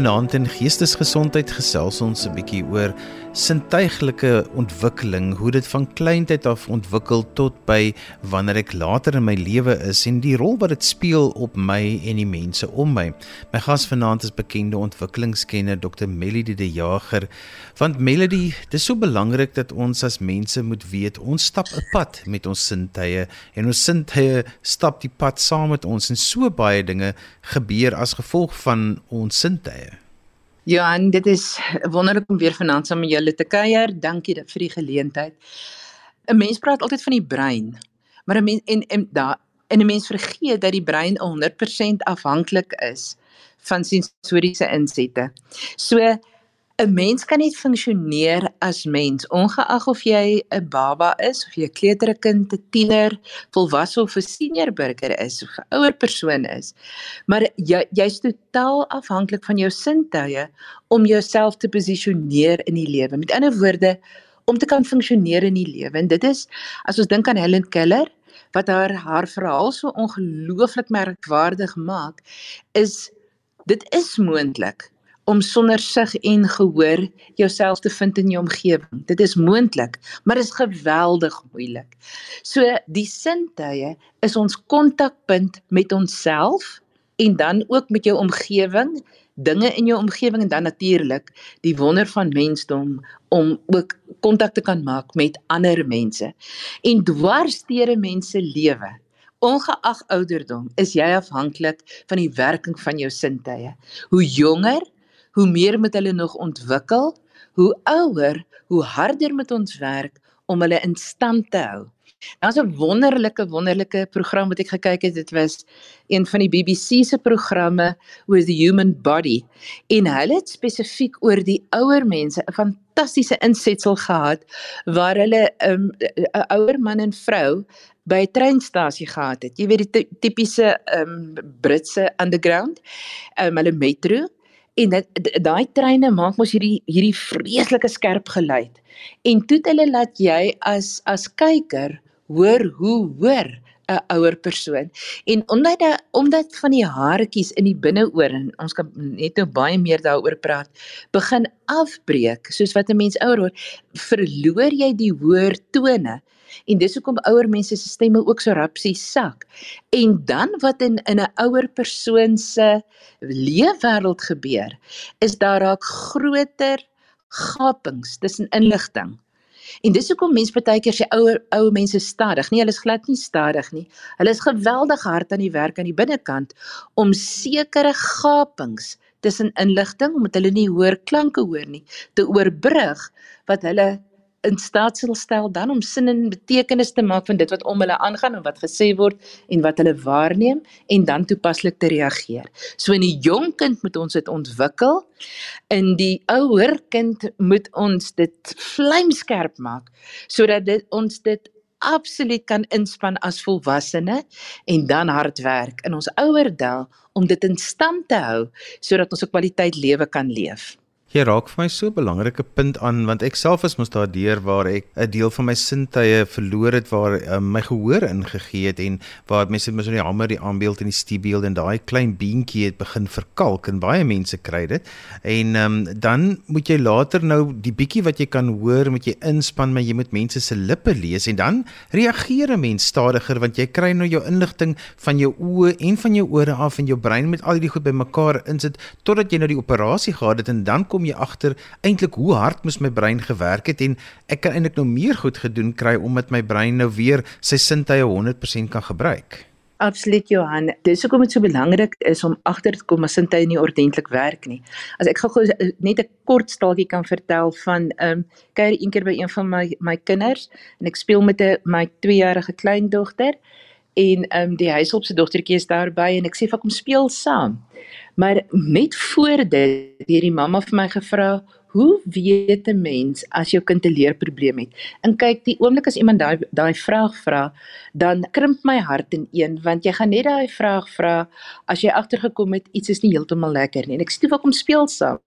Vanaand in Geestesgesondheid gesels ons 'n bietjie oor sintuiglike ontwikkeling, hoe dit van kleintyd af ontwikkel tot by wanneer ek later in my lewe is en die rol wat dit speel op my en die mense om my. My gas vanaand is bekende ontwikkelingskenner Dr. Melody De Jager. Want Melody, dis so belangrik dat ons as mense moet weet ons stap 'n pad met ons sintuie en ons sintuie stap die pad saam met ons en so baie dinge gebeur as gevolg van ons sintuie. Johan, dit is wonderlik om weer vanaand saam met julle te kuier. Dankie vir die geleentheid. 'n Mens praat altyd van die brein, maar 'n mens en en daar en 'n mens vergeet dat die brein 100% afhanklik is van sensoriese insette. So 'n mens kan net funksioneer as mens ongeag of jy 'n baba is of jy 'n kleuterkind, 'n tiener, volwasse of 'n senior burger is of 'n ouer persoon is. Maar jy jy's totaal afhanklik van jou sintuie om jouself te posisioneer in die lewe. Met ander woorde, om te kan funksioneer in die lewe. En dit is as ons dink aan Helen Keller wat haar haar verhaal so ongelooflik merkwaardig maak, is dit is moontlik om sonder sig en gehoor jouself te vind in jou omgewing. Dit is moontlik, maar dit is geweldig moeilik. So die sintuie is ons kontakpunt met onsself en dan ook met jou omgewing, dinge in jou omgewing en dan natuurlik die wonder van mensdom om ook kontak te kan maak met ander mense. En dwarsteure mense lewe Ongeag ouderdom is jy afhanklik van die werking van jou sintuie. Hoe jonger, hoe meer moet hulle nog ontwikkel, hoe ouer, hoe harder moet ons werk om hulle in stand te hou. Daar's 'n wonderlike wonderlike program wat ek gekyk het. Dit was een van die BBC se programme oor the human body en hulle het spesifiek oor die ouer mense 'n fantastiese insetsel gehad waar hulle 'n um, ouer man en vrou by 'n treinstasie gehad het. Jy weet die tipiese um, Britse underground, um, hulle metro en dit daai treine maak mos hierdie hierdie vreeslike skerp geluid. En toe hulle laat jy as as kyker hoor hoe hoor 'n ouer persoon. En omdat da, omdat van die haartjies in die binneoor en ons kan net nou baie meer daaroor praat, begin afbreek soos wat 'n mens ouer word, verloor jy die hoër tone. En dis hoekom ouer mense se stemme ook so rapsie sak. En dan wat in in 'n ouer persoon se leefwêreld gebeur, is daar raak groter gapings tussen inligting. En dis hoekom mense baie keer sê ouer ou mense stadig. Nee, hulle is glad nie stadig nie. Hulle is geweldig hard aan die werk aan die binnekant om sekere gapings tussen inligting omdat hulle nie hoor klanke hoor nie te oorbrug wat hulle in staat sal stel dan om sin en betekenis te maak van dit wat om hulle aangaan en wat gesê word en wat hulle waarneem en dan toepaslik te reageer. So in die jong kind moet ons dit ontwikkel. In die ouer kind moet ons dit vlamskerp maak sodat dit ons dit absoluut kan inspann as volwassene en dan hard werk in ons ouer dae om dit in stand te hou sodat ons 'n kwaliteit lewe kan leef. Jy raak vir my so 'n belangrike punt aan want ek self is mos daardeur waar ek 'n deel van my sintuie verloor het waar um, my gehoor ingegee het en waar mense mos in die hamer die aanbeeld en die stiefbeeld en daai klein beentjie het begin verkalk en baie mense kry dit. En um, dan moet jy later nou die bietjie wat jy kan hoor moet jy inspann maar jy moet mense se lippe lees en dan reageer 'n mens stadiger want jy kry nou jou inligting van jou oë en van jou ore af en jou brein met al die goed bymekaar insit totdat jy nou die operasie gehad het en dan kom kom jy agter eintlik hoe hard moes my brein gewerk het en ek kan eintlik nou meer goed gedoen kry omdat my brein nou weer sy sintuie 100% kan gebruik. Absoluut Johan. Dis hoekom dit so belangrik is om agter te kom as sintuie nie ordentlik werk nie. As ek gou eh, net 'n kort staaltjie kan vertel van ehm um, kuier een keer by een van my my kinders en ek speel met 'n my 2-jarige kleindogter en ehm um, die huishulp se dogtertjie is daarby en ek sê vir kom speel saam. Maar net voor dit het die mamma vir my gevra, "Hoe weet 'n mens as jou kind 'n leerprobleem het?" En kyk, die oomblik as iemand daai daai vraag vra, dan krimp my hart in een, want jy gaan net daai vraag vra as jy agtergekom het iets is nie heeltemal lekker nie. En ek sê, "Kom speel saam."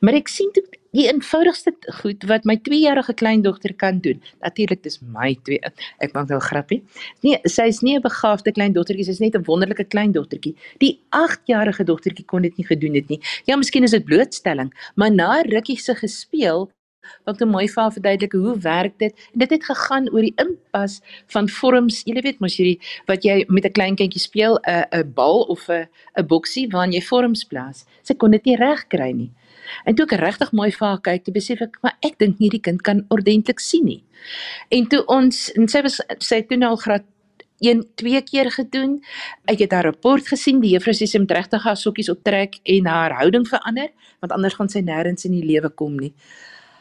Maar ek sien toe die eenvoudigste goed wat my 2-jarige kleindogter kan doen. Natuurlik dis my 2. Ek maak nou 'n grappie. Nee, sy is nie 'n begaafde kleindogtertjie, sy is net 'n wonderlike kleindogtertjie. Die 8-jarige dogtertjie kon dit nie gedoen het nie. Ja, miskien is dit blootstelling, maar na rukkie se gespeel wat te mooi vir haar verduidelik hoe werk dit en dit het gegaan oor die inpas van vorms jy weet mos hierdie wat jy met 'n klein kindjie speel 'n 'n bal of 'n 'n boksie waarin jy vorms plaas sy kon dit nie reg kry nie En toe ek regtig mooi vir haar kyk, toe besef ek, maar ek dink nie die kind kan ordentlik sien nie. En toe ons en sy was sy toe nou al graad 1 2 keer gedoen. Ek het haar rapport gesien, die juffrou sê sy moet regtig haar sokkies optrek en haar houding verander, want anders gaan sy nêrens in die lewe kom nie.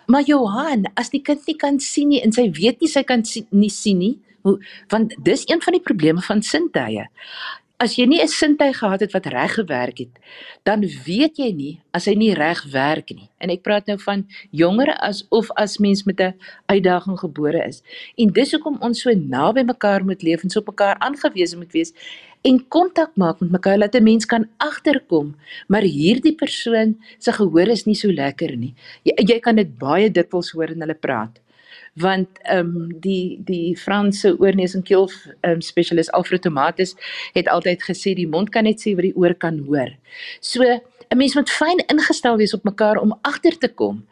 Maar Johan, as die kind nie kan sien nie en sy weet nie sy kan sien, nie sien nie, want dis een van die probleme van sintuie as jy nie 'n sintuig gehad het wat reg gewerk het, dan weet jy nie as hy nie reg werk nie. En ek praat nou van jongere as of as mens met 'n uitdaging gebore is. En dis hoekom ons so naby mekaar moet leef en so op mekaar aangewese moet wees en kontak maak met mekaar dat 'n mens kan agterkom, maar hierdie persoon se gehoor is nie so lekker nie. Jy, jy kan dit baie dikwels hoor in hulle praat want ehm um, die die Franse oorneus en keel ehm um, spesialis Alfred Tomatis het altyd gesê die mond kan net sê wat die oor kan hoor. So 'n mens moet fyn ingestel wees op mekaar om agter te kom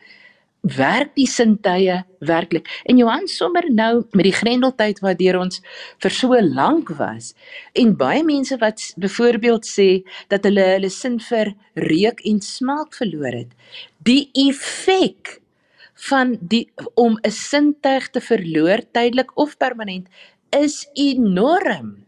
werk die sintuie werklik. En Johan sommer nou met die grendeltyd waardeur ons vir so lank was en baie mense wat byvoorbeeld sê dat hulle hulle sin vir reuk en smaak verloor het. Die effek van die om 'n sintuig te verloor tydelik of permanent is enorm.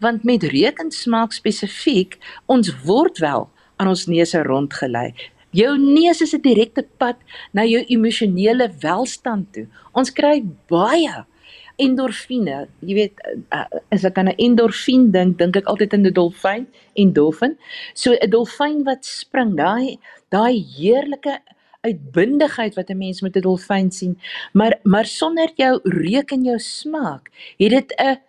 Want met reuk en smaak spesifiek, ons word wel aan ons neuse rondgelei. Jou neus is 'n direkte pad na jou emosionele welstand toe. Ons kry baie endorfine. Jy weet, as ek aan 'n endorfien dink, dink ek altyd aan 'n dolfyn en dolfin. So 'n dolfyn wat spring, daai daai heerlike uitbundigheid wat 'n mens met 'n dolfyn sien, maar maar sonder jou reuk en jou smaak, het dit 'n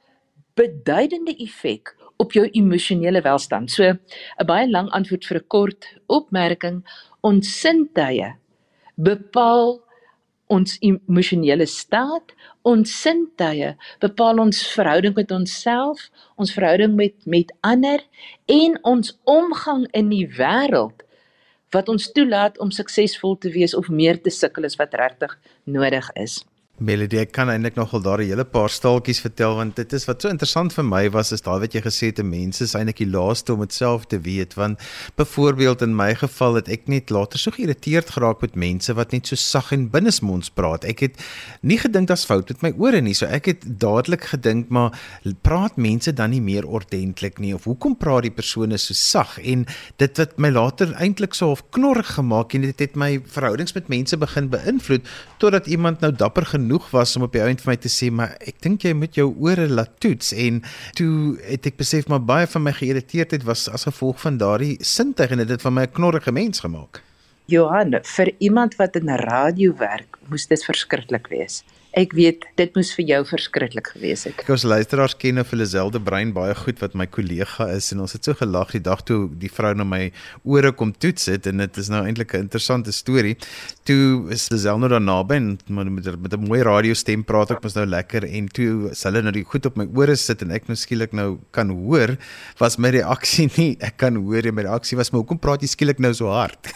beduidende effek op jou emosionele welstand. So 'n baie lang antwoord vir 'n kort opmerking, ons sintuie bepaal ons emosionele staat, ons sintuie bepaal ons verhouding met onsself, ons verhouding met met ander en ons omgang in die wêreld wat ons toelaat om suksesvol te wees of meer te sukkel as wat regtig nodig is. Melody, ek kan eintlik nogal daar 'n hele paar staaltjies vertel want dit is wat so interessant vir my was is daai wat jy gesê het, mense is eintlik die laaste om dit self te weet want byvoorbeeld in my geval het ek net later so geïrriteerd geraak met mense wat net so sag en binnesmonds praat. Ek het nie gedink daar's fout met my ore nie, so ek het dadelik gedink maar praat mense dan nie meer ordentlik nie of hoekom praat die persone so sag en dit wat my later eintlik so half knorrig gemaak en dit het my verhoudings met mense begin beïnvloed totdat iemand nou dapper genoeg was om op die ount vir my te sê maar ek dink jy moet jou ore laat toets en toe het ek besef maar baie van my geïrriteerdheid was as gevolg van daardie sintuig en dit het van my 'n knorrige mens gemaak. Johan, vir iemand wat in radio werk, moes dit verskriklik wees. Ek weet dit moes vir jou verskriklik gewees het. Ek ons luisteraars ken of hulle selfde brein baie goed wat my kollega is en ons het so gelag die dag toe die vrou na my ore kom toets het en dit is nou eintlik 'n interessante storie. Toe is Lisel nou daar naby en met met 'n mooi radiostem praat ek mos nou lekker en toe hulle nou die goed op my ore sit en ek nou skielik nou kan hoor was my reaksie nie ek kan hoor en my reaksie was maar hoekom praat jy skielik nou so hard?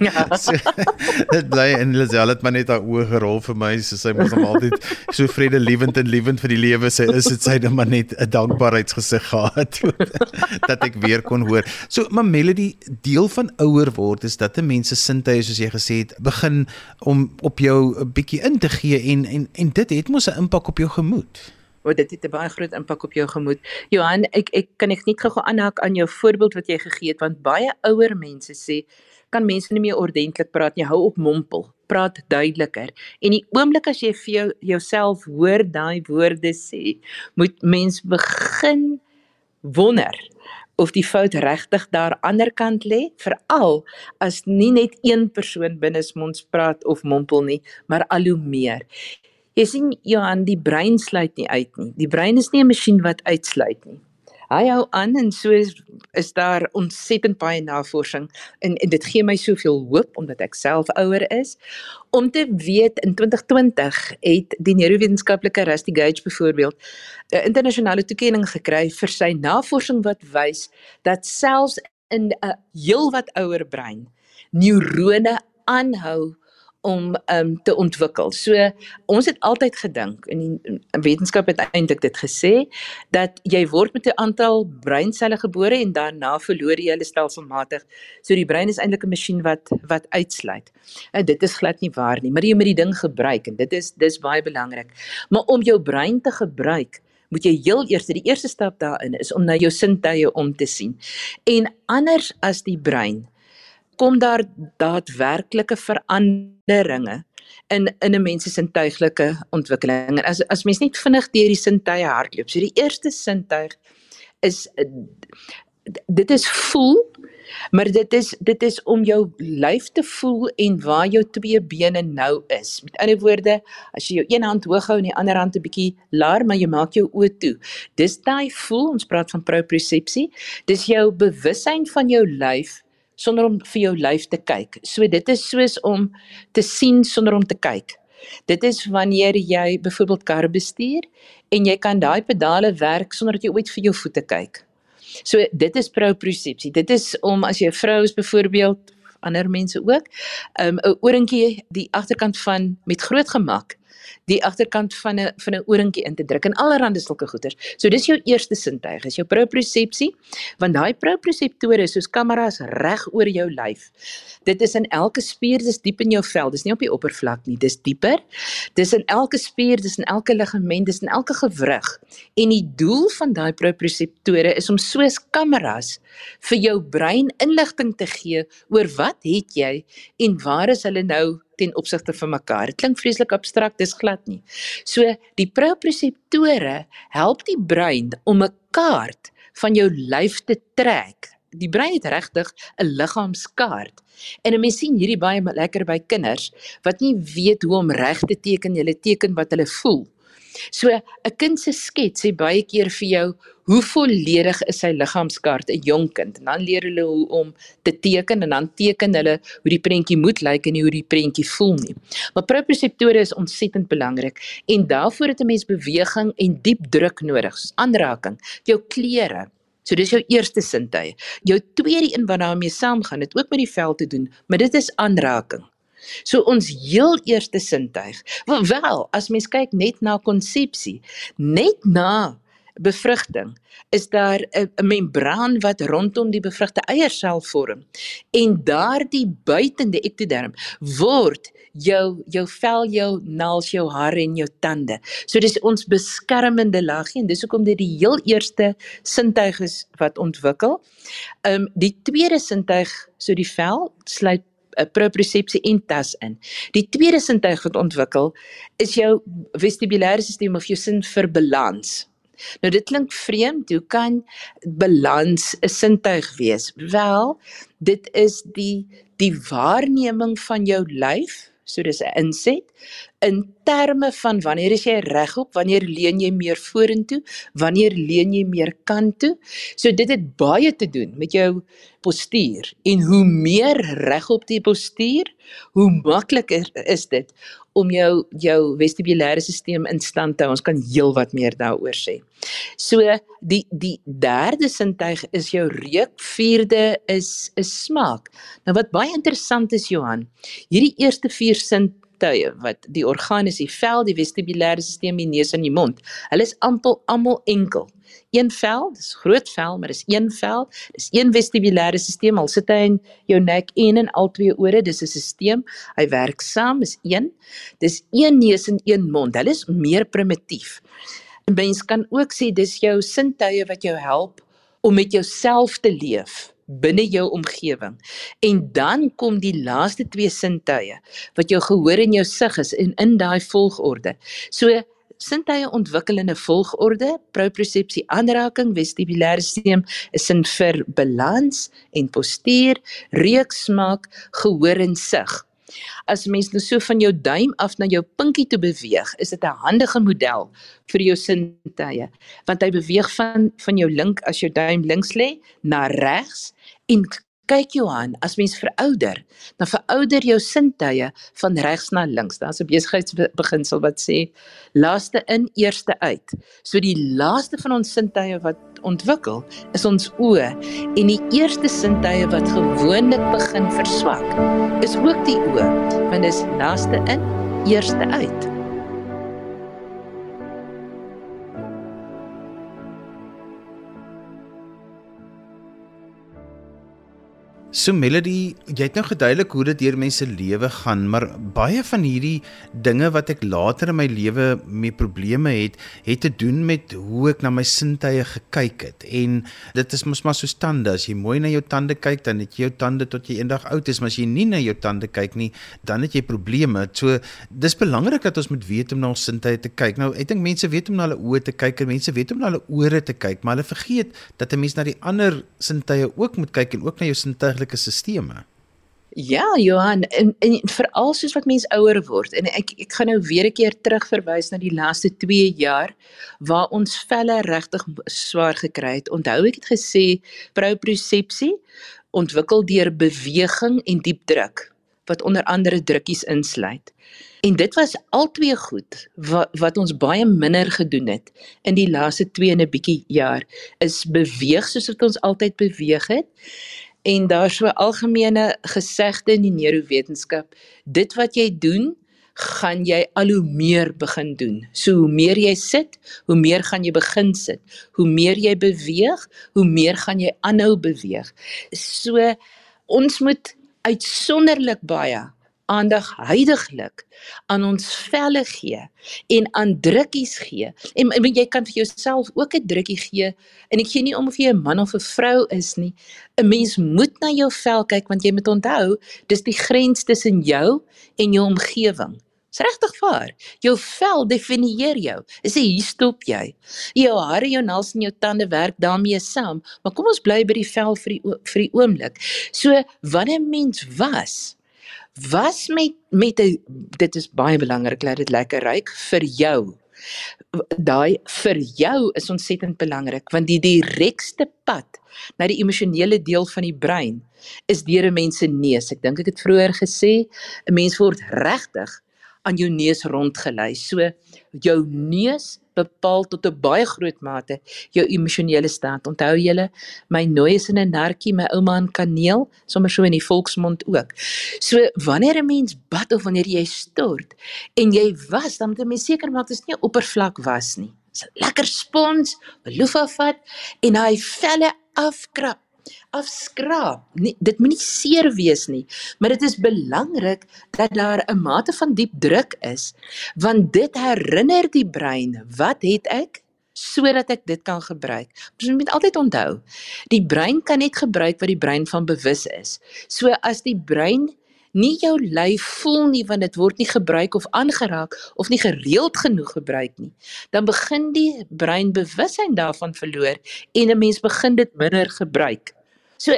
Ja. so, dit bly en Lisel het maar net haar oë gerol vir my so sy was hom altyd so vredelewend en liewend vir die lewe sê is dit sy net maar net 'n dankbaarheidsgesig gehad dat ek weer kon hoor. So my melody deel van ouer word is dat 'n mens se sintuie soos jy gesê het begin om op jou 'n bietjie in te gee en en en dit het mos 'n impak op jou gemoed. Wat dit het 'n baie groot impak op jou gemoed. Johan, ek ek kan ek net gou-gou aanhaak aan jou voorbeeld wat jy gegee het want baie ouer mense sê kan mense nie meer ordentlik praat nie. Hou op mompel praat duideliker. En die oomblik as jy vir jou jouself hoor daai woorde sê, moet mens begin wonder of die fout regtig daar ander kant lê, veral as nie net een persoon binnesmonds praat of mompel nie, maar al hoe meer. Jy sien Johan, die brein sluit nie uit nie. Die brein is nie 'n masjien wat uitsluit nie. Hy hou aan en so is, is daar ontsettend baie navorsing en en dit gee my soveel hoop omdat ek self ouer is. Om te weet in 2020 het die neurowetenskaplike Rusty Gage byvoorbeeld 'n internasionale toekenning gekry vir sy navorsing wat wys dat selfs in 'n heelwat ouer brein neurone aanhou om um te ontwikkel. So ons het altyd gedink en die wetenskap het eintlik dit gesê dat jy word met 'n aantal breinselle gebore en daarna verloor jy hulle stelselmatig. So die brein is eintlik 'n masjien wat wat uitsluit. En dit is glad nie waar nie, maar jy moet die ding gebruik en dit is dis baie belangrik. Maar om jou brein te gebruik moet jy heel eers die eerste stap daarin is om na jou sintuie om te sien. En anders as die brein kom daar daadwerklike veranderinge in in 'n mens se sintuiglike ontwikkeling. En as as mens net vinnig deur die sintuie hardloop. So die eerste sintuig is dit is voel, maar dit is dit is om jou lyf te voel en waar jou twee bene nou is. Met ander woorde, as jy jou een hand hoog hou en die ander hand 'n bietjie laer, maar jy maak jou oë toe. Dis daai voel, ons praat van propriosepsie. Dis jou bewussyn van jou lyf sonder om vir jou lyf te kyk. So dit is soos om te sien sonder om te kyk. Dit is wanneer jy byvoorbeeld kar bestuur en jy kan daai pedale werk sonder dat jy ooit vir jou voete kyk. So dit is propriosepsie. Dit is om as jy 'n vrou is byvoorbeeld ander mense ook, um, 'n oorentjie die agterkant van met groot gemak die agterkant van 'n van 'n oorentjie in te druk en allerlei sulke goeters. So dis jou eerste sintuig, is jou propriosepsie, want daai proprioseptore is soos kameras reg oor jou lyf. Dit is in elke spier, dis diep in jou vel, dis nie op die oppervlak nie, dis dieper. Dis in elke spier, dis in elke ligament, dis in elke gewrig. En die doel van daai proprioseptore is om soos kameras vir jou brein inligting te gee oor wat het jy en waar is hulle nou ten opsigte van mekaar. Dit klink vreeslik abstrakt, dis glad nie. So die proprioseptore help die brein om 'n kaart van jou lyf te trek. Die brein het regtig 'n liggaamskaart. En 'n mens sien hierdie baie lekker by kinders wat nie weet hoe om reg te teken, hulle teken wat hulle voel. So 'n kind se skets sê baie keer vir jou hoe volledig is sy liggaamskaart 'n jong kind en dan leer hulle hoe om te teken en dan teken hulle hoe die prentjie moet lyk en hoe die prentjie voel nie. Maar proprioseptore is ontsettend belangrik en daarvoor het 'n mens beweging en diep druk nodig, aanraking, jou klere. So dis jou eerste sintuie. Jou tweede een wat daarmee saamgaan, het ook met die vel te doen, maar dit is aanraking. So ons heel eerste sintuig. Wel, as mens kyk net na konsepsie, net na bevrugting, is daar 'n membraan wat rondom die bevrugte eiersel vorm. En daardie buitende ektoderm word jou jou vel, jou naels, jou hare en jou tande. So dis ons beskermende laagie en dis hoekom dit die heel eerste sintuig is wat ontwikkel. Ehm um, die tweede sintuig, so die vel, sluit propriosepsie en tas in. Die tweede sintuig wat ontwikkel is jou vestibulêre stelsel of jou sin vir balans. Nou dit klink vreemd, hoe kan balans 'n sintuig wees? Wel, dit is die die waarneming van jou lyf So dis 'n inset in terme van wanneer is jy regop, wanneer leun jy meer vorentoe, wanneer leun jy meer kant toe. So dit het baie te doen met jou postuur en hoe meer regop die postuur, hoe makliker is dit om jou jou vestibulêre stelsel in stand te hou. Ons kan heelwat meer daaroor sê. So die die derde sintuig is jou reuk, vierde is 'n smaak. Nou wat baie interessant is Johan, hierdie eerste vier sintuie wat die orgaan is, die vel, die vestibulêre stelsel, die neus en die mond. Hulle is amper almal enkel een vel, dis groot vel, maar dis een vel. Dis een vestibulêre stelsel. Al sit hy in jou nek en in al twee ore, dis 'n stelsel. Hy werk saam, is een. Dis een neus en een mond. Hulle is meer primitief. En mens kan ook sê dis jou sintuie wat jou help om met jouself te leef binne jou omgewing. En dan kom die laaste twee sintuie wat jou gehoor en jou sig is en in daai volgorde. So sintuie ontwikkel in 'n volgorde, propriosepsie, aanraking, vestibulêre stelsel is in vir balans en postuur, reuk, smaak, gehoor en sig. As mens nou so van jou duim af na jou pinkie toe beweeg, is dit 'n handige model vir jou sintuie, want hy beweeg van van jou link as jou duim links lê na regs en kyk Johan, as mens verouder, dan verouder jou sintuie van regs na links. Daar's 'n besigheidsbeginsel wat sê laaste in, eerste uit. So die laaste van ons sintuie wat ontwikkel is ons oë en die eerste sintuie wat gewoonlik begin verswak is ook die oë, want dit is laaste in, eerste uit. So Melody, jy het nou geduidelik hoe dit deur mense lewe gaan, maar baie van hierdie dinge wat ek later in my lewe mee probleme het, het te doen met hoe ek na my sintuie gekyk het. En dit is mos maar so tande, as jy mooi na jou tande kyk, dan het jy jou tande tot jy eendag oud is, maar as jy nie na jou tande kyk nie, dan het jy probleme. So dis belangrik dat ons moet weet om na ons sintuie te kyk. Nou, ek dink mense weet om na hulle oë te kyk en mense weet om na hulle ore te kyk, maar hulle vergeet dat 'n mens na die ander sintuie ook moet kyk en ook na jou sintuie maatskaplike sisteme. Ja, Johan, en, en veral soos wat mense ouer word en ek ek gaan nou weer 'n keer terugverwys na die laaste 2 jaar waar ons velle regtig swaar gekry het. Onthou ek het gesê propriosepsie ontwikkel deur beweging en diep druk wat onder andere drukkies insluit. En dit was albei goed wat wat ons baie minder gedoen het in die laaste 2 en 'n bietjie jaar is beweeg soos wat ons altyd beweeg het En daar's so 'n algemene gesegde in die neurowetenskap, dit wat jy doen, gaan jy al hoe meer begin doen. So hoe meer jy sit, hoe meer gaan jy begin sit. Hoe meer jy beweeg, hoe meer gaan jy aanhou beweeg. So ons moet uitsonderlik baie aandag heidaglik aan ons velle gee en aan drukkies gee. En, en jy kan vir jouself ook 'n drukkie gee en ek gee nie om of jy 'n man of 'n vrou is nie. 'n Mens moet na jou vel kyk want jy moet onthou, dis die grens tussen jou en jou omgewing. Dis regtig waar. Jou vel definieer jou. Dis sê hier stop jy. Jou hare, jou naels en jou tande werk daarmee saam, maar kom ons bly by die vel vir die vir die oomblik. So wanneer mens was, was met met 'n dit is baie belangrik dat dit lekker ruik vir jou. Daai vir jou is ontsettend belangrik want die direkste pad na die emosionele deel van die brein is deur 'n mens se neus. Ek dink ek het vroeër gesê 'n mens word regtig aan jou neus rondgelei. So jou neus bepaal tot 'n baie groot mate jou emosionele staat. Onthou julle, my nooi is in 'n nartjie, my ouma in kaneel, sommer so in die volksmond ook. So wanneer 'n mens bad of wanneer jy stort en jy was, dan moet jy seker maak dit is nie oppervlak was nie. Dis lekker spons, loefa vat en hy velle afkrap afskraap. Nee, dit moenie seer wees nie, maar dit is belangrik dat daar 'n mate van diep druk is, want dit herinner die brein, wat het ek sodat ek dit kan gebruik. Ons moet altyd onthou, die brein kan net gebruik wat die brein van bewus is. So as die brein nie jou lyf voel nie want dit word nie gebruik of aangeraak of nie gereeld genoeg gebruik nie, dan begin die brein bewussyn daarvan verloor en 'n mens begin dit minder gebruik. So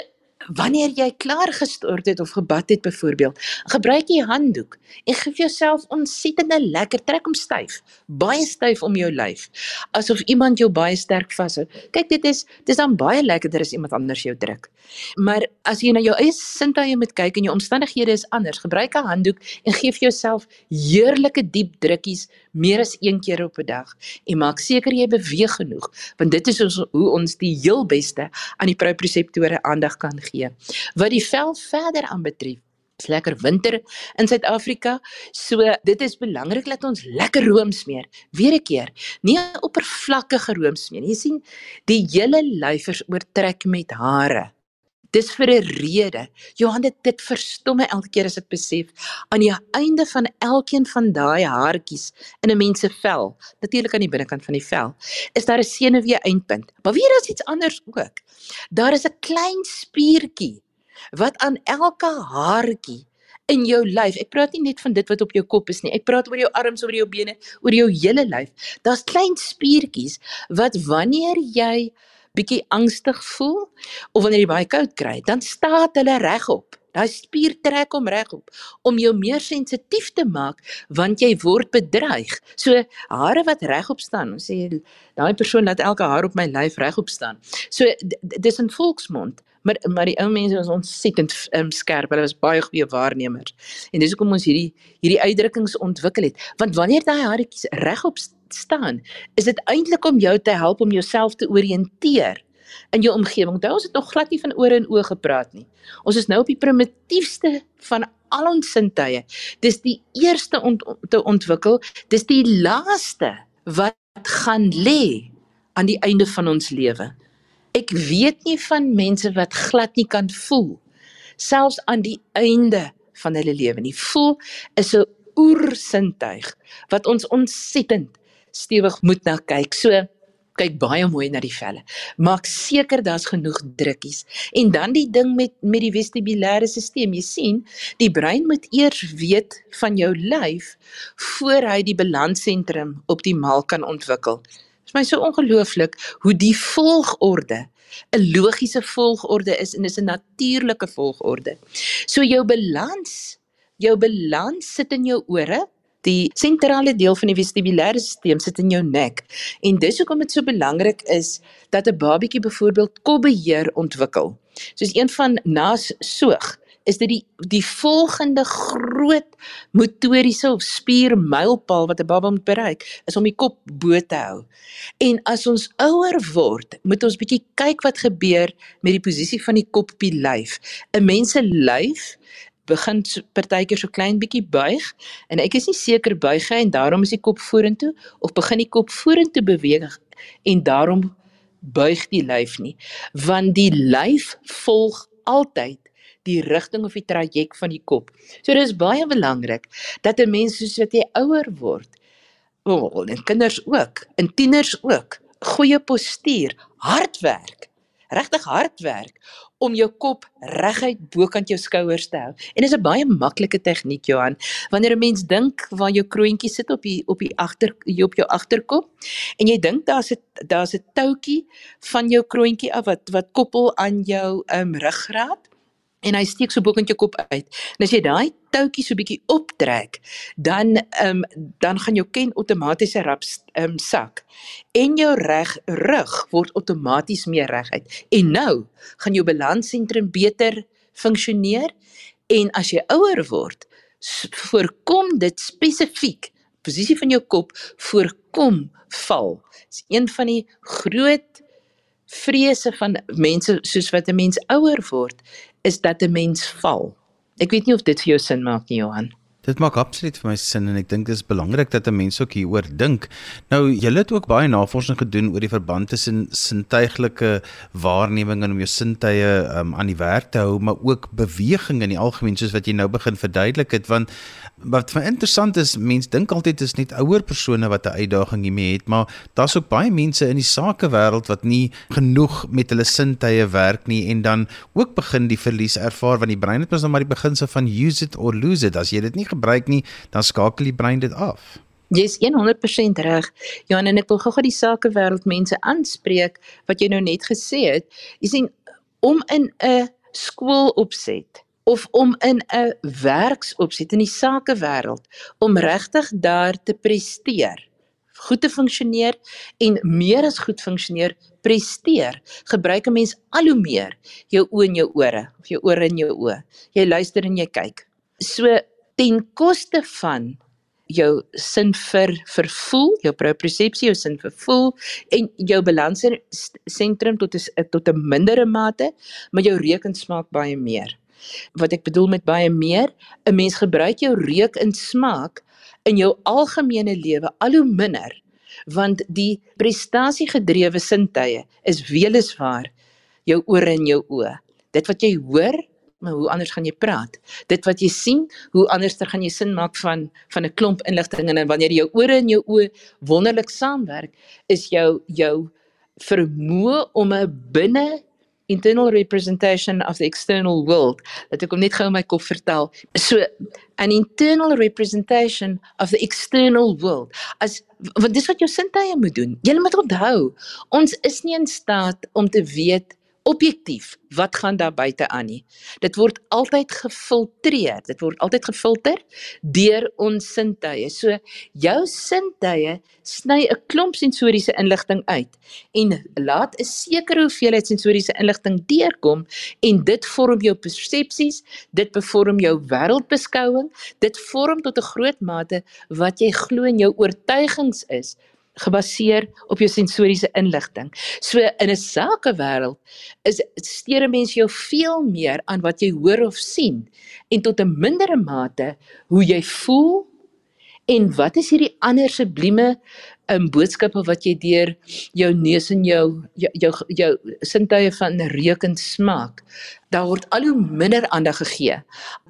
wanneer jy klaar gestort het of gebad het byvoorbeeld, gebruik jy handdoek en gee jouself ontsettende lekker trek hom styf, baie styf om jou lyf, asof iemand jou baie sterk vashou. Kyk, dit is dis dan baie lekkerder as iemand anders jou druk. Maar as jy na jou eie sintuie moet kyk en jou omstandighede is anders, gebruik 'n handdoek en gee vir jouself heerlike diep drukkies meer as een keer op 'n dag en maak seker jy beweeg genoeg, want dit is ons, hoe ons die heel beste aan die proprioseptore aandag kan gee gee. Wat die vel verder aanbetref, is lekker winter in Suid-Afrika. So dit is belangrik dat ons lekker room smeer. Weer 'n keer, nie 'n oppervlakkige room smeer nie. Jy sien, die hele lyfers oortrek met hare. Dis vir 'n rede. Johan dit dit verstom my elke keer as ek besef aan die einde van elkeen van daai haartjies in 'n mens se vel, natuurlik aan die binnekant van die vel, is daar 'n senuwee eindpunt. Maar weer is iets anders ook. Daar is 'n klein spiertjie wat aan elke haartjie in jou lyf. Ek praat nie net van dit wat op jou kop is nie. Ek praat oor jou arms, oor jou bene, oor jou hele lyf. Daar's klein spiertjies wat wanneer jy bietjie angstig voel of wanneer jy baie koud kry, dan staan hulle regop Daai spier trek hom regop om jou meer sensitief te maak want jy word bedreig. So hare wat regop staan, ons sê daai persoon laat elke haar op my lyf regop staan. So dis in volksmond, maar maar die ou mense was ontsettend um, skerp. Hulle was baie goeie waarnemers. En dis hoekom ons hierdie hierdie uitdrukkings ontwikkel het. Want wanneer daai haretjies regop staan, is dit eintlik om jou te help om jouself te orienteer in jou omgewing. Onthou ons het nog glad nie van ore en oë gepraat nie. Ons is nou op die primitiefste van al ons sintuie. Dis die eerste om ont te ontwikkel, dis die laaste wat gaan lê aan die einde van ons lewe. Ek weet nie van mense wat glad nie kan voel selfs aan die einde van hulle lewe nie. Voel is 'n oersintuig wat ons ontsettend stewig moet na kyk. So kyk baie mooi na die velle. Maak seker daar's genoeg drukkies. En dan die ding met met die vestibulêre stelsel. Jy sien, die brein moet eers weet van jou lyf voor hy die balansentrum optimaal kan ontwikkel. Dit is my so ongelooflik hoe die volgorde 'n logiese volgorde is en is 'n natuurlike volgorde. So jou balans, jou balans sit in jou ore, die sentrale deel van die vestibulêre stelsel sit in jou nek. En dis hoekom dit so belangrik is dat 'n babatjie byvoorbeeld kopbeheer ontwikkel. Soos een van nas soog is dit die die volgende groot motoriese of spiermylpaal wat 'n baba moet bereik is om die kop bo te hou. En as ons ouer word, moet ons bietjie kyk wat gebeur met die posisie van die kop op die lyf. 'n Mens se lyf begin partykeer so klein bietjie buig en ek is nie seker buig hy en daarom is die kop vorentoe of begin die kop vorentoe beweeg en daarom buig die lyf nie want die lyf volg altyd die rigting of die traject van die kop. So dis baie belangrik dat 'n mens soos wat jy ouer word, oh, en kinders ook, en tieners ook, goeie postuur, hard werk, regtig hard werk om jou kop reguit bokant jou skouers te hou. En dis 'n baie maklike tegniek Johan. Wanneer 'n mens dink waar jou kroontjie sit op die op die agter op jou agterkop en jy dink daar's 'n daar's 'n toutjie van jou kroontjie af wat wat koppel aan jou um, ruggraat en hy steek so bokant jou kop uit. En as jy daai toutjie so bietjie optrek, dan ehm um, dan gaan jou ken outomatiese rap ehm um, sak. En jou reg rug word outomaties meer reguit. En nou gaan jou balansentrum beter funksioneer en as jy ouer word, voorkom dit spesifiek posisie van jou kop voorkom val. Dis een van die groot vrese van mense soos wat 'n mens ouer word is dat 'n mens val. Ek weet nie of dit vir jou sin maak nie, Johan. Dit maak absoluut vir my sin en ek dink dit is belangrik dat 'n mens ook hieroor dink. Nou, julle het ook baie navorsing gedoen oor die verband tussen sintuiglike waarneming en om jou sintuie um, aan die werk te hou, maar ook beweging in die algemeen soos wat jy nou begin verduidelik het, want wat vir interessant is, mense dink altyd dis net ouer persone wat 'n uitdaging hiermee het, maar daar's ook baie mense in die sakewêreld wat nie genoeg met hulle sintuie werk nie en dan ook begin die verlies ervaar want die brein het mos nou maar die beginsel van use it or lose it. As jy dit nie gebruik nie, dan skakel die brein dit af. Jy's 100% reg. Johan en ek wil gou-gou die sakewêreld mense aanspreek wat jy nou net gesê het. Jy sien om in 'n skool opset of om in 'n werksopset in die sakewêreld om regtig daar te presteer, goed te funksioneer en meer as goed funksioneer, presteer, gebruik 'n mens al hoe meer jou oë en jou ore of jou ore en jou oë. Jy luister en jy kyk. So ten koste van jou sin vir vervoel, jou propriosepsie, jou sin vir voel en jou balans sentrum tot 'n tot 'n mindere mate, maar jou reukensmaak baie meer. Wat ek bedoel met baie meer, 'n mens gebruik jou reuk en smaak in jou algemene lewe al hoe minder want die prestasiegedrewe sintuie is weliswaar jou ore en jou oë. Dit wat jy hoor, maar hoe anders gaan jy praat? Dit wat jy sien, hoe anderster gaan jy sin maak van van 'n klomp inligting en wanneer jou ore en jou oë wonderlik saamwerk, is jou jou vermoë om 'n binne internal representation of the external world dat ek hom net gou in my kop vertel. So an internal representation of the external world. As want dis wat jou sintuie moet doen. Jy moet onthou ons is nie in staat om te weet objektief wat gaan daar buite aan nie. Dit word altyd gefiltreer. Dit word altyd gefilter deur ons sintuie. So jou sintuie sny 'n klomp sensoriese inligting uit en laat 'n sekere hoeveelheid sensoriese inligting deurkom en dit vorm jou persepsies, dit bevorm jou wêreldbeskouing, dit vorm tot 'n groot mate wat jy glo in jou oortuigings is gebaseer op jou sensoriese inligting. So in 'n sakewêreld is steur 'n mens jou veel meer aan wat jy hoor of sien en tot 'n mindere mate hoe jy voel en wat is hierdie ander sublieme um, boodskappe wat jy deur jou neus en jou jou jou, jou sintuie van reuk en smaak daar word al hoe minder aandag gegee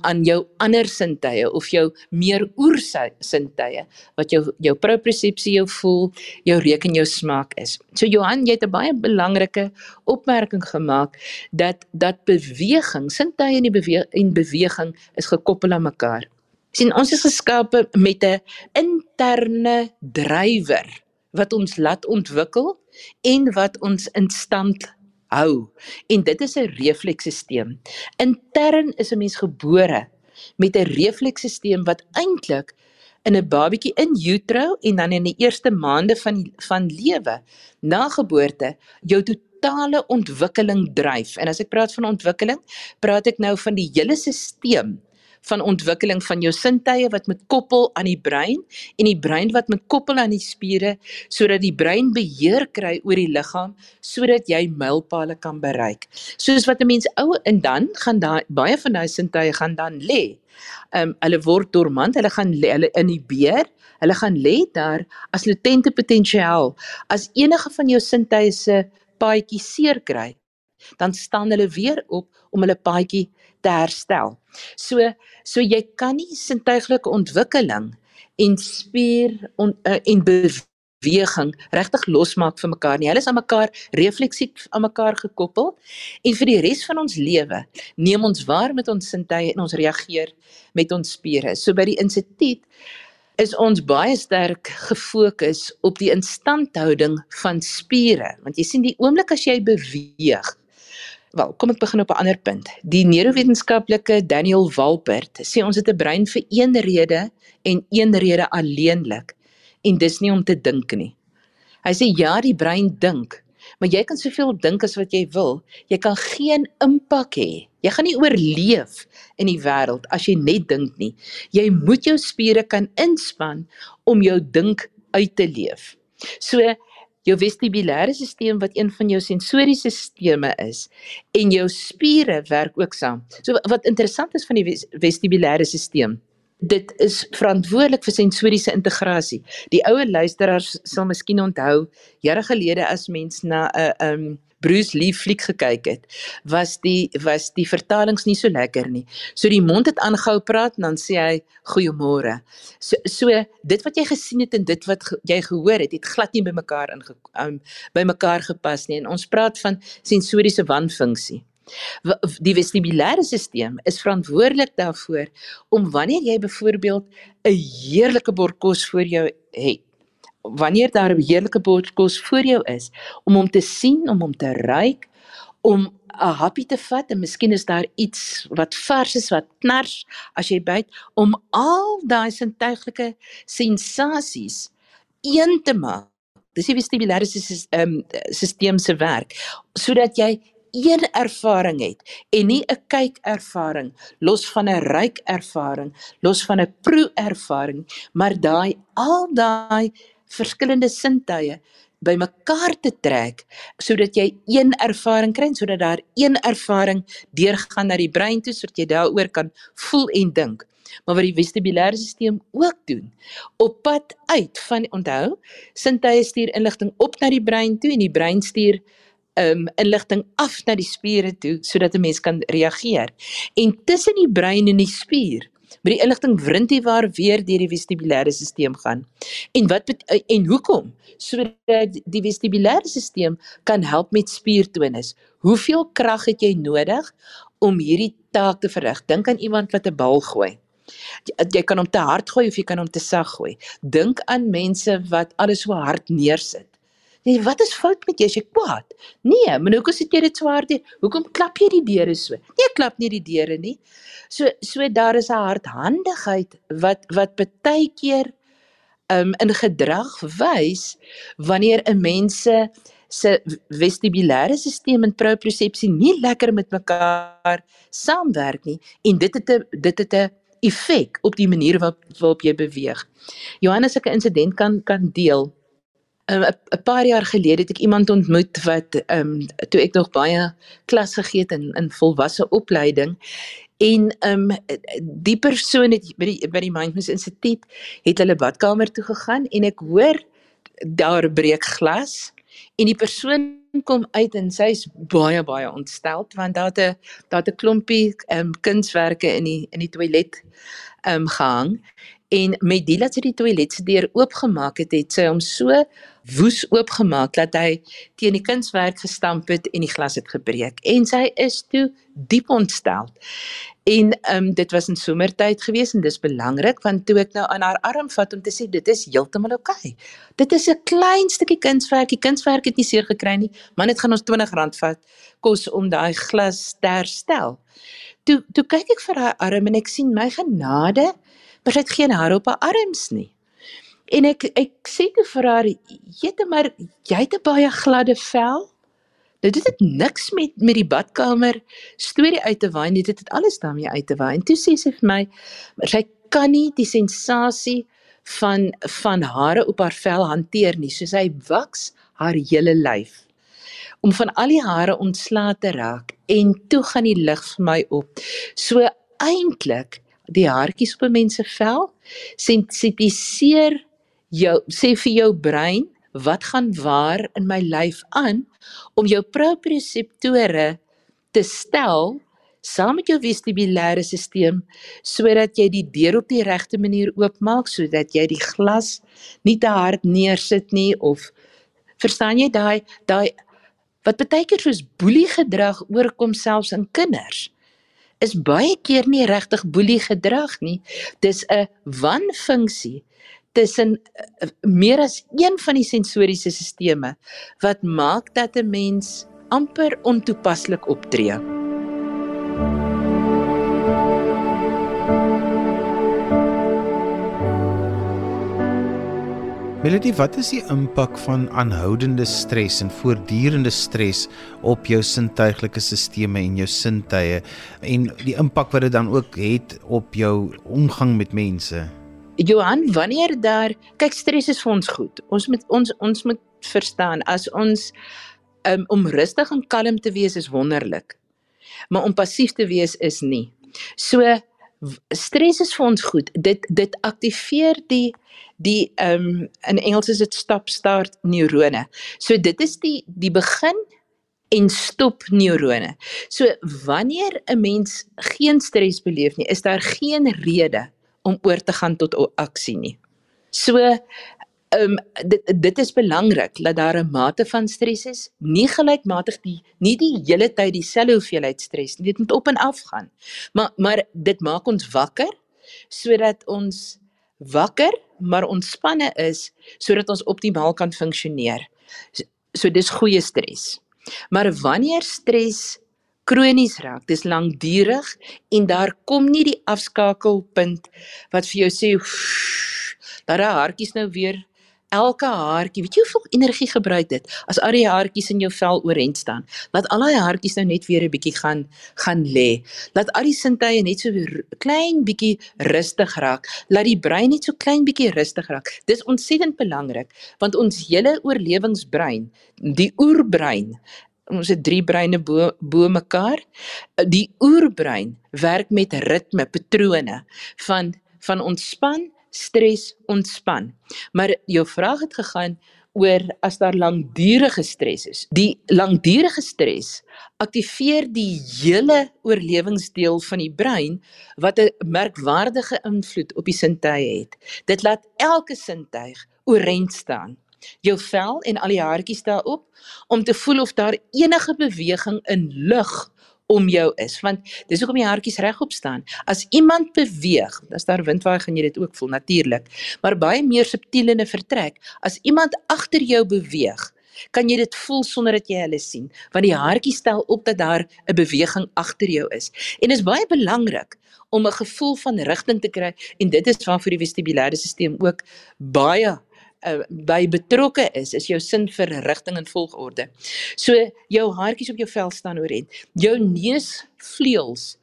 aan jou ander sintuie of jou meer oer sintuie wat jou jou propriosepsie jou voel jou reuk en jou smaak is. So Johan jy het 'n baie belangrike opmerking gemaak dat dat beweging sintuie en die beweging en beweging is gekoppel aan mekaar sien ons is geskape met 'n interne drywer wat ons laat ontwikkel en wat ons in stand hou. En dit is 'n refleksstelsel intern is 'n mens gebore met 'n refleksstelsel wat eintlik in 'n babatjie in utero en dan in die eerste maande van van lewe na geboorte jou totale ontwikkeling dryf en as ek praat van ontwikkeling praat ek nou van die hele stelsel van ontwikkeling van jou sintuie wat met koppel aan die brein en die brein wat met koppel aan die spiere sodat die brein beheer kry oor die liggaam sodat jy mylpale kan bereik. Soos wat 'n mens ou en dan gaan daai baie van daai sintuie gaan dan lê. Ehm um, hulle word dormant, hulle gaan lê, hulle in die beer, hulle gaan lê daar as latente potensiaal. As enige van jou sintuie se paadjie seer kry, dan staan hulle weer op om hulle paadjie te herstel. So so jy kan nie sintuiglike ontwikkeling en spier on, uh, en beweging regtig losmaak van mekaar nie. Hulle is aan mekaar refleksief aan mekaar gekoppel en vir die res van ons lewe neem ons waar met ons sintuie en ons reageer met ons spiere. So by die instituut is ons baie sterk gefokus op die instandhouding van spiere want jy sien die oomblik as jy beweeg Wel, kom ek begin op 'n ander punt. Die neurowetenskaplike Daniel Walpert sê ons het 'n brein vir een rede en een rede alleenlik en dis nie om te dink nie. Hy sê ja, die brein dink, maar jy kan soveel dink as wat jy wil, jy kan geen impak hê. Jy gaan nie oorleef in die wêreld as jy net dink nie. Jy moet jou spiere kan inspann om jou dink uit te leef. So jou vestibulêre stelsel wat een van jou sensoriese stelsels is en jou spiere werk ook saam. So wat interessant is van die vestibulêre stelsel Dit is verantwoordelik vir sensoriese integrasie. Die ouer luisteraars sal miskien onthou jare gelede as mens na 'n uh, um Bruce Lee fliek gekyk het, was die was die vertalings nie so lekker nie. So die mond het aangehou praat en dan sê hy goeiemôre. So so dit wat jy gesien het en dit wat ge, jy gehoor het, het glad nie by mekaar in um, by mekaar gepas nie. En ons praat van sensoriese wanfunksie. Die vestibulêre stelsel is verantwoordelik daarvoor om wanneer jy byvoorbeeld 'n heerlike bord kos voor jou het wanneer daar 'n heerlike bord kos voor jou is om hom te sien, om hom te ruik, om 'n happie te vat en miskien is daar iets wat vars is wat knars as jy byt om al daai sintuiglike sensasies een te maak. Dis die vestibulêre ehm stelsel se werk sodat jy een ervaring het en nie 'n kyk ervaring los van 'n ryk ervaring los van 'n proe ervaring maar daai al daai verskillende sintuie bymekaar te trek sodat jy een ervaring kry sodat daar een ervaring deurgaan na die brein toe sodat jy daaroor kan voel en dink. Maar wat die vestibulêre stelsel ook doen, op pad uit van onthou, sintuie stuur inligting op na die brein toe en die brein stuur um inligting af na die spiere toe sodat 'n mens kan reageer. En tussen die brein en die spier met die inligting wrintieware weer deur die vestibulêre stelsel gaan. En wat eh, en hoekom? Sodat die vestibulêre stelsel kan help met spiertonus. Hoeveel krag het jy nodig om hierdie taak te verrig? Dink aan iemand wat 'n bal gooi. Jy kan hom te hard gooi of jy kan hom te sag gooi. Dink aan mense wat alles so hard neersit. Nee, wat is fout met jou as jy kwaad? Nee, maar hoekom sit jy dit so hard? Hoekom klap jy die deure so? Nee, klap nie die deure nie. So so daar is 'n hardhandigheid wat wat baie keer um in gedrag wys wanneer 'n mens se vestibulêre stelsel en propriosepsie nie lekker met mekaar saamwerk nie en dit het 'n dit het 'n effek op die manier waarop waarop jy beweeg. Johannes, ek 'n insident kan kan deel. 'n um, 'n paar jaar gelede het ek iemand ontmoet wat ehm um, toe ek nog baie klas gegee het in in volwasse opleiding. En ehm um, die persoon het by die by die Mindfulness Instituut het hulle badkamer toe gegaan en ek hoor daar breek glas. En die persoon kom uit en sy's baie baie ontstel want daar het 'n daar het 'n klompie ehm um, kunswerke in die in die toilet ehm um, gehang. En met die dat sy die toilet se deur oopgemaak het het sy hom so woes oopgemaak dat hy teen die kunswerk gestamp het en die glas het gebreek en sy is toe diep ontstel En ehm um, dit was in somertyd gewees en dis belangrik want toe ek nou aan haar arm vat om te sê dit is heeltemal oukei. Okay. Dit is 'n klein stukkie kunswerk. Die kunswerk het nie seer gekry nie, maar dit gaan ons R20 vat kos om daai glas te herstel. Toe toe kyk ek vir haar arm en ek sien my genade, maar sy het geen hare op haar arms nie. En ek ek sê te vir haar, "Jette maar, jy het 'n baie gladde vel." Nou dit het niks met met die badkamer storie uit te waai nie. Dit het alles daarmee uit te waai. En toe sê sy vir my, sy kan nie die sensasie van van hare op haar vel hanteer nie. So sy waks haar hele lyf om van al die hare ontslae te raak en toe gaan die lig vir my op. So eintlik die haartjies op 'n mens se vel sensitiseer jou sê vir jou brein wat gaan waar in my lyf aan? om jou proprioseptore te stel saam met jou vestibulêre stelsel sodat jy die deur op die regte manier oopmaak sodat jy die glas nie te hard neersit nie of verstaan jy daai daai wat baie keer soos boelie gedrag oorkom selfs in kinders is baie keer nie regtig boelie gedrag nie. Dis 'n wanfunksie tussen uh, meer as een van die sensoriese sisteme wat maak dat 'n mens amper ontoepaslik optree. Melody, wat is die impak van aanhoudende stres en voortdurende stres op jou sintuiglike sisteme en jou sintuie en die impak wat dit dan ook het op jou omgang met mense? Johan, wanneer daar kyk stres is vir ons goed. Ons moet ons ons moet verstaan as ons um, om rustig en kalm te wees is wonderlik. Maar om passief te wees is nie. So stres is vir ons goed. Dit dit aktiveer die die ehm um, in Engels is dit stop start neurone. So dit is die die begin en stop neurone. So wanneer 'n mens geen stres beleef nie, is daar geen rede om oor te gaan tot aksie nie. So ehm um, dit dit is belangrik dat daar 'n mate van stres is, nie gelykmatig die nie die hele tyd dieselfde hoeveelheid stres nie. Dit moet op en af gaan. Maar maar dit maak ons wakker sodat ons wakker maar ontspanne is sodat ons optimaal kan funksioneer. So, so dis goeie stres. Maar wanneer stres kronies raak. Dis lankdurig en daar kom nie die afskakelpunt wat vir jou sê dat daai haartjies nou weer elke haartjie, weet jy hoeveel energie gebruik dit as al die haartjies in jou vel oorent staan. Laat al daai haartjies nou net weer 'n bietjie gaan gaan lê. Laat al die sintuie net so weer klein bietjie rustig raak. Laat die brein net so klein bietjie rustig raak. Dis ontsettend belangrik want ons hele oorlewingsbrein, die oerbrein ons het drie breine bo bo mekaar. Die oerbrein werk met ritme, patrone van van ontspan, stres, ontspan. Maar jou vraag het gegaan oor as daar langdurige stres is. Die langdurige stres aktiveer die hele oorlewingsdeel van die brein wat 'n merkwaardige invloed op die sintuie het. Dit laat elke sintuig oorent staan jou vel en al die haartjies daarop om te voel of daar enige beweging in lug om jou is want dis hoekom die haartjies regop staan as iemand beweeg as daar wind waai gaan jy dit ook voel natuurlik maar baie meer subtiel in 'n vertrek as iemand agter jou beweeg Kan jy dit voel sonder dat jy hulle sien? Want die haartjie stel op dat daar 'n beweging agter jou is. En dit is baie belangrik om 'n gevoel van rigting te kry en dit is waarvoor die vestibulêre stelsel ook baie uh, by betrokke is is jou sin vir rigting en volgorde. So jou haartjies op jou vel staan oorent. Jou neusvleuels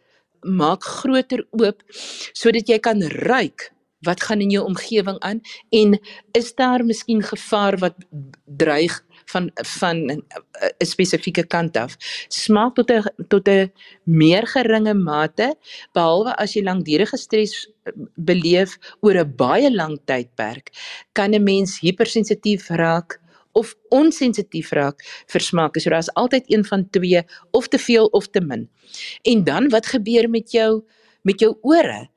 maak groter oop sodat jy kan ruik wat gaan in jou omgewing aan en is daar miskien gevaar wat dreig van van 'n spesifieke kant af smaak tot 'n tot 'n meer geringe mate behalwe as jy langdurige stres eh, beleef oor 'n baie lang tydperk kan 'n mens hypersensitief raak of onsensitief raak vir smaak. So daar's altyd een van twee of te veel of te min. En dan wat gebeur met jou met jou ore?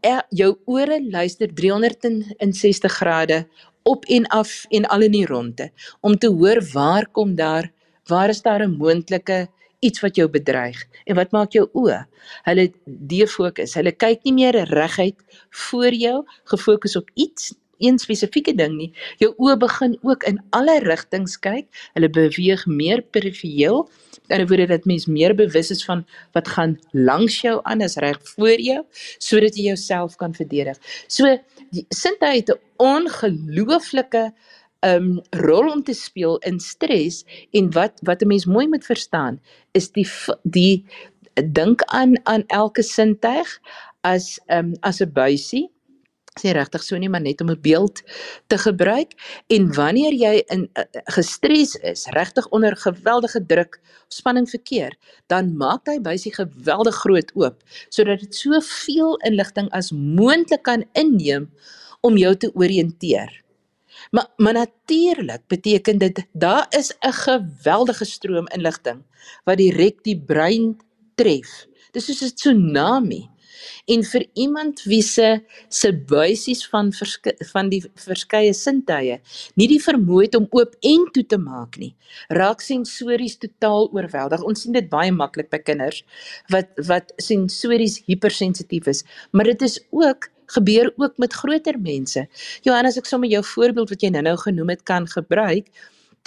Er, jou ore luister 360 grade op en af en al in die ronde om te hoor waar kom daar waar is daar 'n moontlike iets wat jou bedreig en wat maak jou oë? Hulle defokus hulle kyk nie meer reguit voor jou gefokus op iets een spesifieke ding nie. Jou oë begin ook in alle rigtings kyk. Hulle beweeg meer perifeel. Met ander woorde dat mens meer bewus is van wat gaan langs jou aan as reg voor jou sodat jy jouself kan verdedig. So die sintuie het 'n ongelooflike um rol om te speel in stres en wat wat 'n mens mooi moet verstaan is die die dink aan aan elke sintuig as um as 'n buisie sê regtig so nie maar net om 'n beeld te gebruik en wanneer jy in uh, gestres is, regtig onder geweldige druk, spanning verkeer, dan maak hy buisie geweldig groot oop sodat dit soveel inligting as moontlik kan inneem om jou te oriënteer. Maar maar natuurlik beteken dit daar is 'n geweldige stroom inligting wat direk die brein tref. Dis soos 'n tsunami en vir iemand wie se se buisies van van die verskeie sintuie nie die vermoë het om oop en toe te maak nie raak sensories totaal oorweldig. Ons sien dit baie maklik by kinders wat wat sensories hypersensitief is maar dit is ook gebeur ook met groter mense. Johannes ek sommer jou voorbeeld wat jy nou-nou genoem het kan gebruik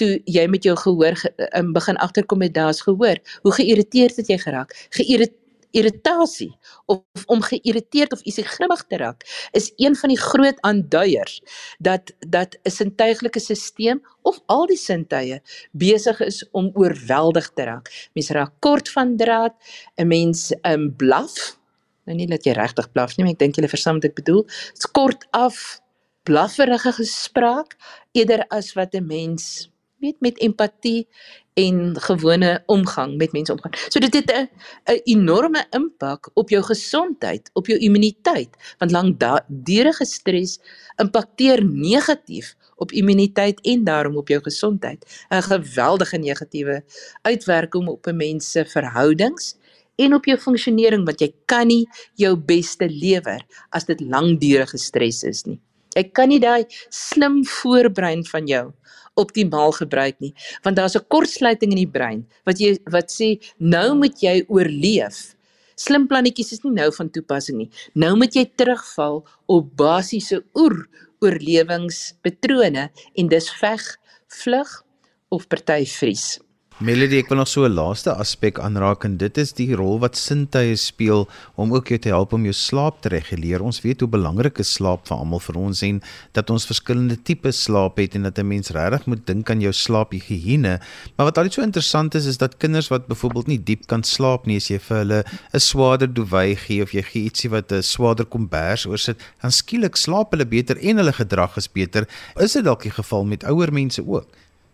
toe jy met jou gehoor ge, um, begin agterkom met daar's gehoor. Hoe geïrriteerd het jy geraak? Geïrriteerd irritasie of om geïrriteerd of ietsie grimmig te raak is een van die groot aanduiers dat dat 'n sintuiglike stelsel of al die sintuie besig is om oorweldig te raak. Mense raak kort van draad, 'n mens um blaf. Nou nie dat jy regtig blaf nie, maar ek dink jy verstaan wat ek bedoel. Dit's kort af blafferige gespraak eerder as wat 'n mens weet met empatie en gewone omgang met mense omgaan. So dit het 'n 'n enorme impak op jou gesondheid, op jou immuniteit, want langdurige stres impakteer negatief op immuniteit en daarom op jou gesondheid. 'n Geweldige negatiewe uitwerking op 'n mens se verhoudings en op jou funksionering want jy kan nie jou beste lewer as dit langdurige stres is nie. Jy kan nie daai slim voorbrein van jou optimaal gebruik nie want daar's 'n kortsluiting in die brein wat jy wat sê nou moet jy oorleef. Slim plannetjies is nie nou van toepassing nie. Nou moet jy terugval op basiese oer oorlewingspatrone en dis veg vlug of party vries Melody, ek wil nog so 'n laaste aspek aanraak en dit is die rol wat sintuie speel om ook jou te help om jou slaap te reguleer. Ons weet hoe belangrik is slaap vir almal vir ons en dat ons verskillende tipe slaap het en dat 'n mens regtig moet dink aan jou slaaphigiëne. Maar wat altyd so interessant is is dat kinders wat byvoorbeeld nie diep kan slaap nie, as jy vir hulle 'n swaarder duvet gee of jy gee ietsie wat 'n swaarder kombers oorsit, dan skielik slaap hulle beter en hulle gedrag is beter. Is dit dalk die geval met ouer mense ook?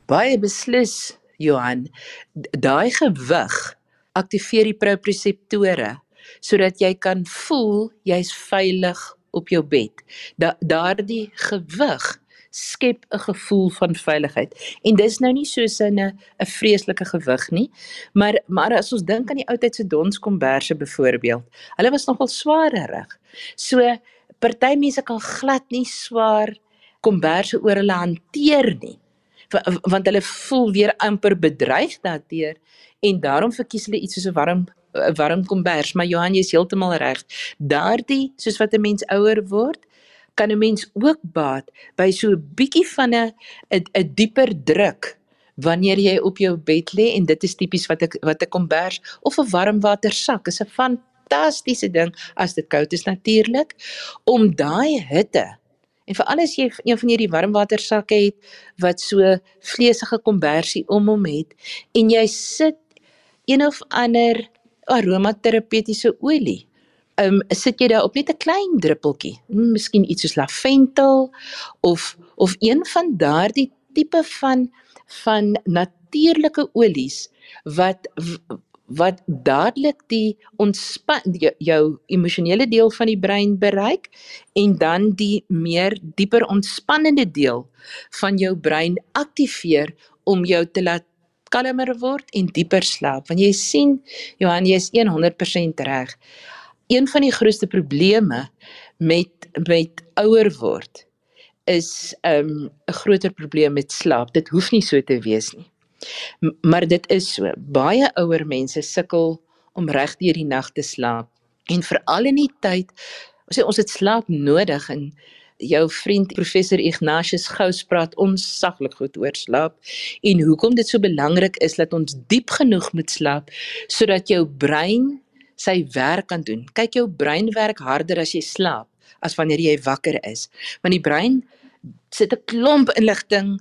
Baie beslis Johan, daai gewig aktiveer die proprioseptore sodat jy kan voel jy's veilig op jou bed. Da daardie gewig skep 'n gevoel van veiligheid. En dis nou nie soos 'n 'n vreeslike gewig nie, maar maar as ons dink aan die ou tyd se donskomberse byvoorbeeld, hulle was nogal swaarderig. So party mense kan glad nie swaar komberse oor hulle hanteer nie want hulle voel weer amper bedreig daardeur en daarom verkies hulle iets soos 'n warm 'n warm kombers. Maar Johan jy is heeltemal reg. Daardie soos wat 'n mens ouer word kan 'n mens ook baat by so 'n bietjie van 'n 'n dieper druk wanneer jy op jou bed lê en dit is tipies wat ek wat 'n kombers of 'n warmwater sak is 'n fantastiese ding as dit koud is natuurlik om daai hitte en veral as jy een van hierdie warmwater sakke het wat so vleesige kombersie om hom het en jy sit een of ander aromaterapeutiese olie um, sit jy daar op net 'n klein druppeltjie, hmm, miskien iets soos lavendel of of een van daardie tipe van van natuurlike olies wat wat dadelik die ontspan jou, jou emosionele deel van die brein bereik en dan die meer dieper ontspannende deel van jou brein aktiveer om jou te laat kalmer word en dieper slaap. Want jy sien Johan, jy is 100% reg een van die grootste probleme met met ouer word is um, 'n groter probleem met slaap. Dit hoef nie so te wees nie. Maar dit is so. Baie ouer mense sukkel om reg deur die nag te slaap en veral in die tyd ons sê ons het slaap nodig en jou vriend professor Ignatius Gous praat onsaglik goed oor slaap en hoekom dit so belangrik is dat ons diep genoeg moet slaap sodat jou brein sy werk kan doen. Kyk jou brein werk harder as jy slaap as wanneer jy wakker is. Want die brein sit 'n klomp inligting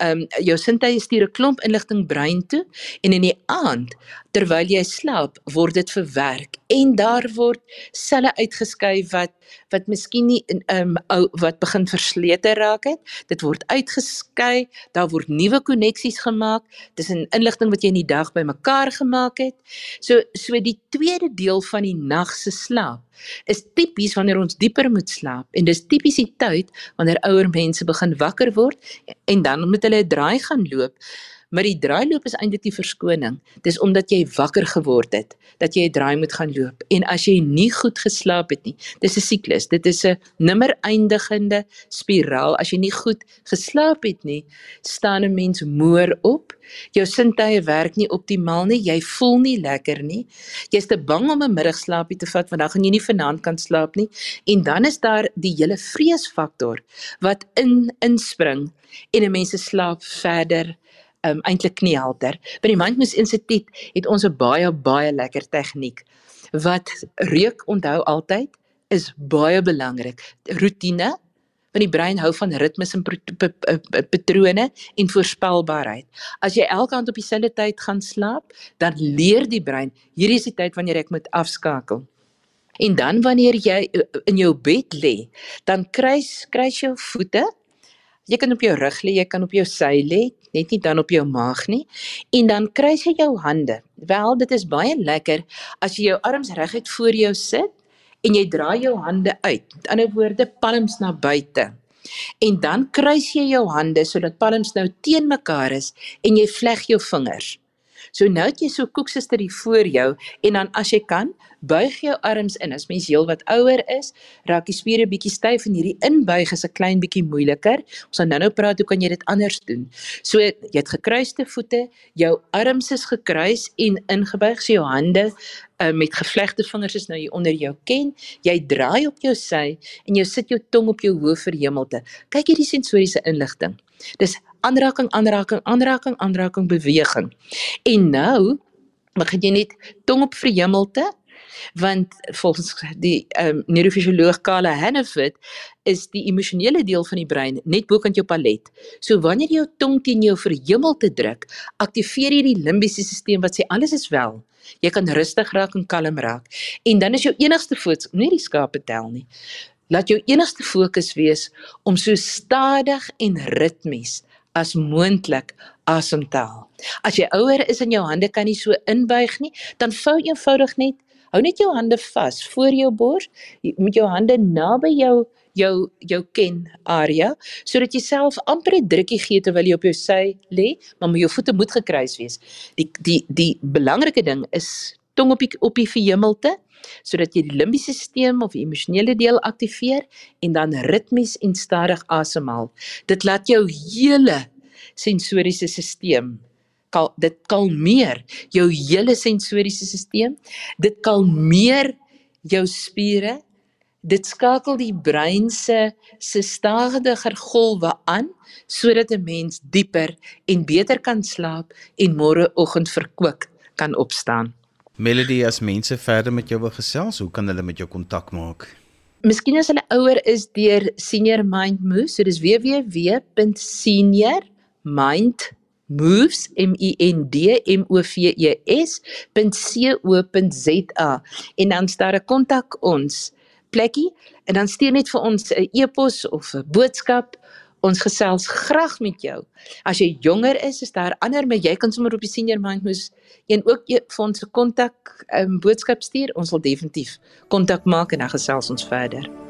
ehm um, jou sintuie stuur 'n klomp inligting brein toe en in die aand terwyl jy slaap word dit verwerk. En daar word selle uitgeskei wat wat miskien nie ehm um, wat begin verslete raak het. Dit word uitgeskei daar word nuwe koneksies gemaak. Tussen inligting wat jy in die dag bymekaar gemaak het. So so die tweede deel van die nag se slaap is tipies wanneer ons dieper moet slaap. En dis tipies die tyd wanneer ouer mense begin wakker word en dan moet hulle 'n draai gaan loop Maar die draailoop is eintlik die verskoning. Dis omdat jy wakker geword het dat jy 'n draai moet gaan loop. En as jy nie goed geslaap het nie, dis 'n siklus. Dit is 'n nimmer eindigende spiraal. As jy nie goed geslaap het nie, staan 'n mens moer op. Jou sintuie werk nie optimaal nie. Jy voel nie lekker nie. Jy's te bang om 'n middagslaapie te vat want dan gaan jy nie vanaand kan slaap nie. En dan is daar die hele vreesfaktor wat in inspring en 'n mens se slaap verder um, eintlik nie helder. By die Mindfulness Instituut het ons 'n baie baie lekker tegniek wat reuk onthou altyd is baie belangrik. Rotine want die brein hou van ritmes en patrone en voorspelbaarheid. As jy elke aand op dieselfde tyd gaan slaap, dan leer die brein hierdie is die tyd wanneer ek moet afskakel. En dan wanneer jy uh, in jou bed lê, dan kruis kruis jou voete Jy kan op jou rug lê, jy kan op jou sy lê, net nie dan op jou maag nie. En dan kruis jy jou hande. Wel, dit is baie lekker as jy jou arms reguit voor jou sit en jy draai jou hande uit. Met ander woorde, palms na buite. En dan kruis jy jou hande sodat palms nou teen mekaar is en jy vleg jou vingers. So nou het jy so koeksuster hier voor jou en dan as jy kan, buig jou arms in. As mens heelwat ouer is, raak die spiere bietjie styf en hierdie inbuig is 'n klein bietjie moeiliker. Ons gaan nou-nou praat hoe kan jy dit anders doen. So jy het gekruiste voete, jou arms is gekruis en ingebuig, so jou hande uh, met gevlegte vingers is nou hier onder jou ken. Jy draai op jou sy en jy sit jou tong op jou hoof verhemelte. Kyk hierdie sensoriese inligting. Dis aanraking, aanraking, aanraking, aanraking, beweging. En nou begin jy net tong op verhemelte want volgens die ehm um, neurofisioloog Carl Hannaford is die emosionele deel van die brein net bokant jou palet. So wanneer jy jou tong teen jou verhemelte druk, aktiveer jy die limbiese stelsel wat sê alles is wel. Jy kan rustig raak en kalm raak. En dan is jou enigste fokus nie die skape tel nie. Laat jou enigste fokus wees om so stadig en ritmies as moontlik asemhaal. As jy ouer is en jou hande kan nie so inbuig nie, dan vou eenvoudig net hou net jou hande vas voor jou bors met jou hande naby jou jou jou ken area sodat jy self amper 'n drukkie gee terwyl jy op jou sy lê, maar met jou voete moet gekruis wees. Die die die belangrike ding is tong op die op die verhemelte sodat jy die limbiese stelsel of die emosionele deel aktiveer en dan ritmies en stadig asemhaal. Dit laat jou hele sensoriese stelsel kal dit kalmeer jou hele sensoriese stelsel. Dit kalmeer jou spiere Dit skakel die brein se se stadiger golwe aan sodat 'n mens dieper en beter kan slaap en môreoggend verkwik kan opstaan. Melody, as mense verder met jou wil gesels, hoe kan hulle met jou kontak maak? Miskien as hulle ouer is deur Senior Mind Moves, so dis www.seniormindmoves m e n d m o v e s.co.za en dan staar 'n kontak ons plekkie en dan stuur net vir ons 'n e-pos of 'n boodskap ons gesels graag met jou. As jy jonger is, is daar ander, maar jy kan sommer op die senior mind moes een ook e vir ons 'n kontak 'n um, boodskap stuur. Ons wil definitief kontak maak en dan gesels ons verder.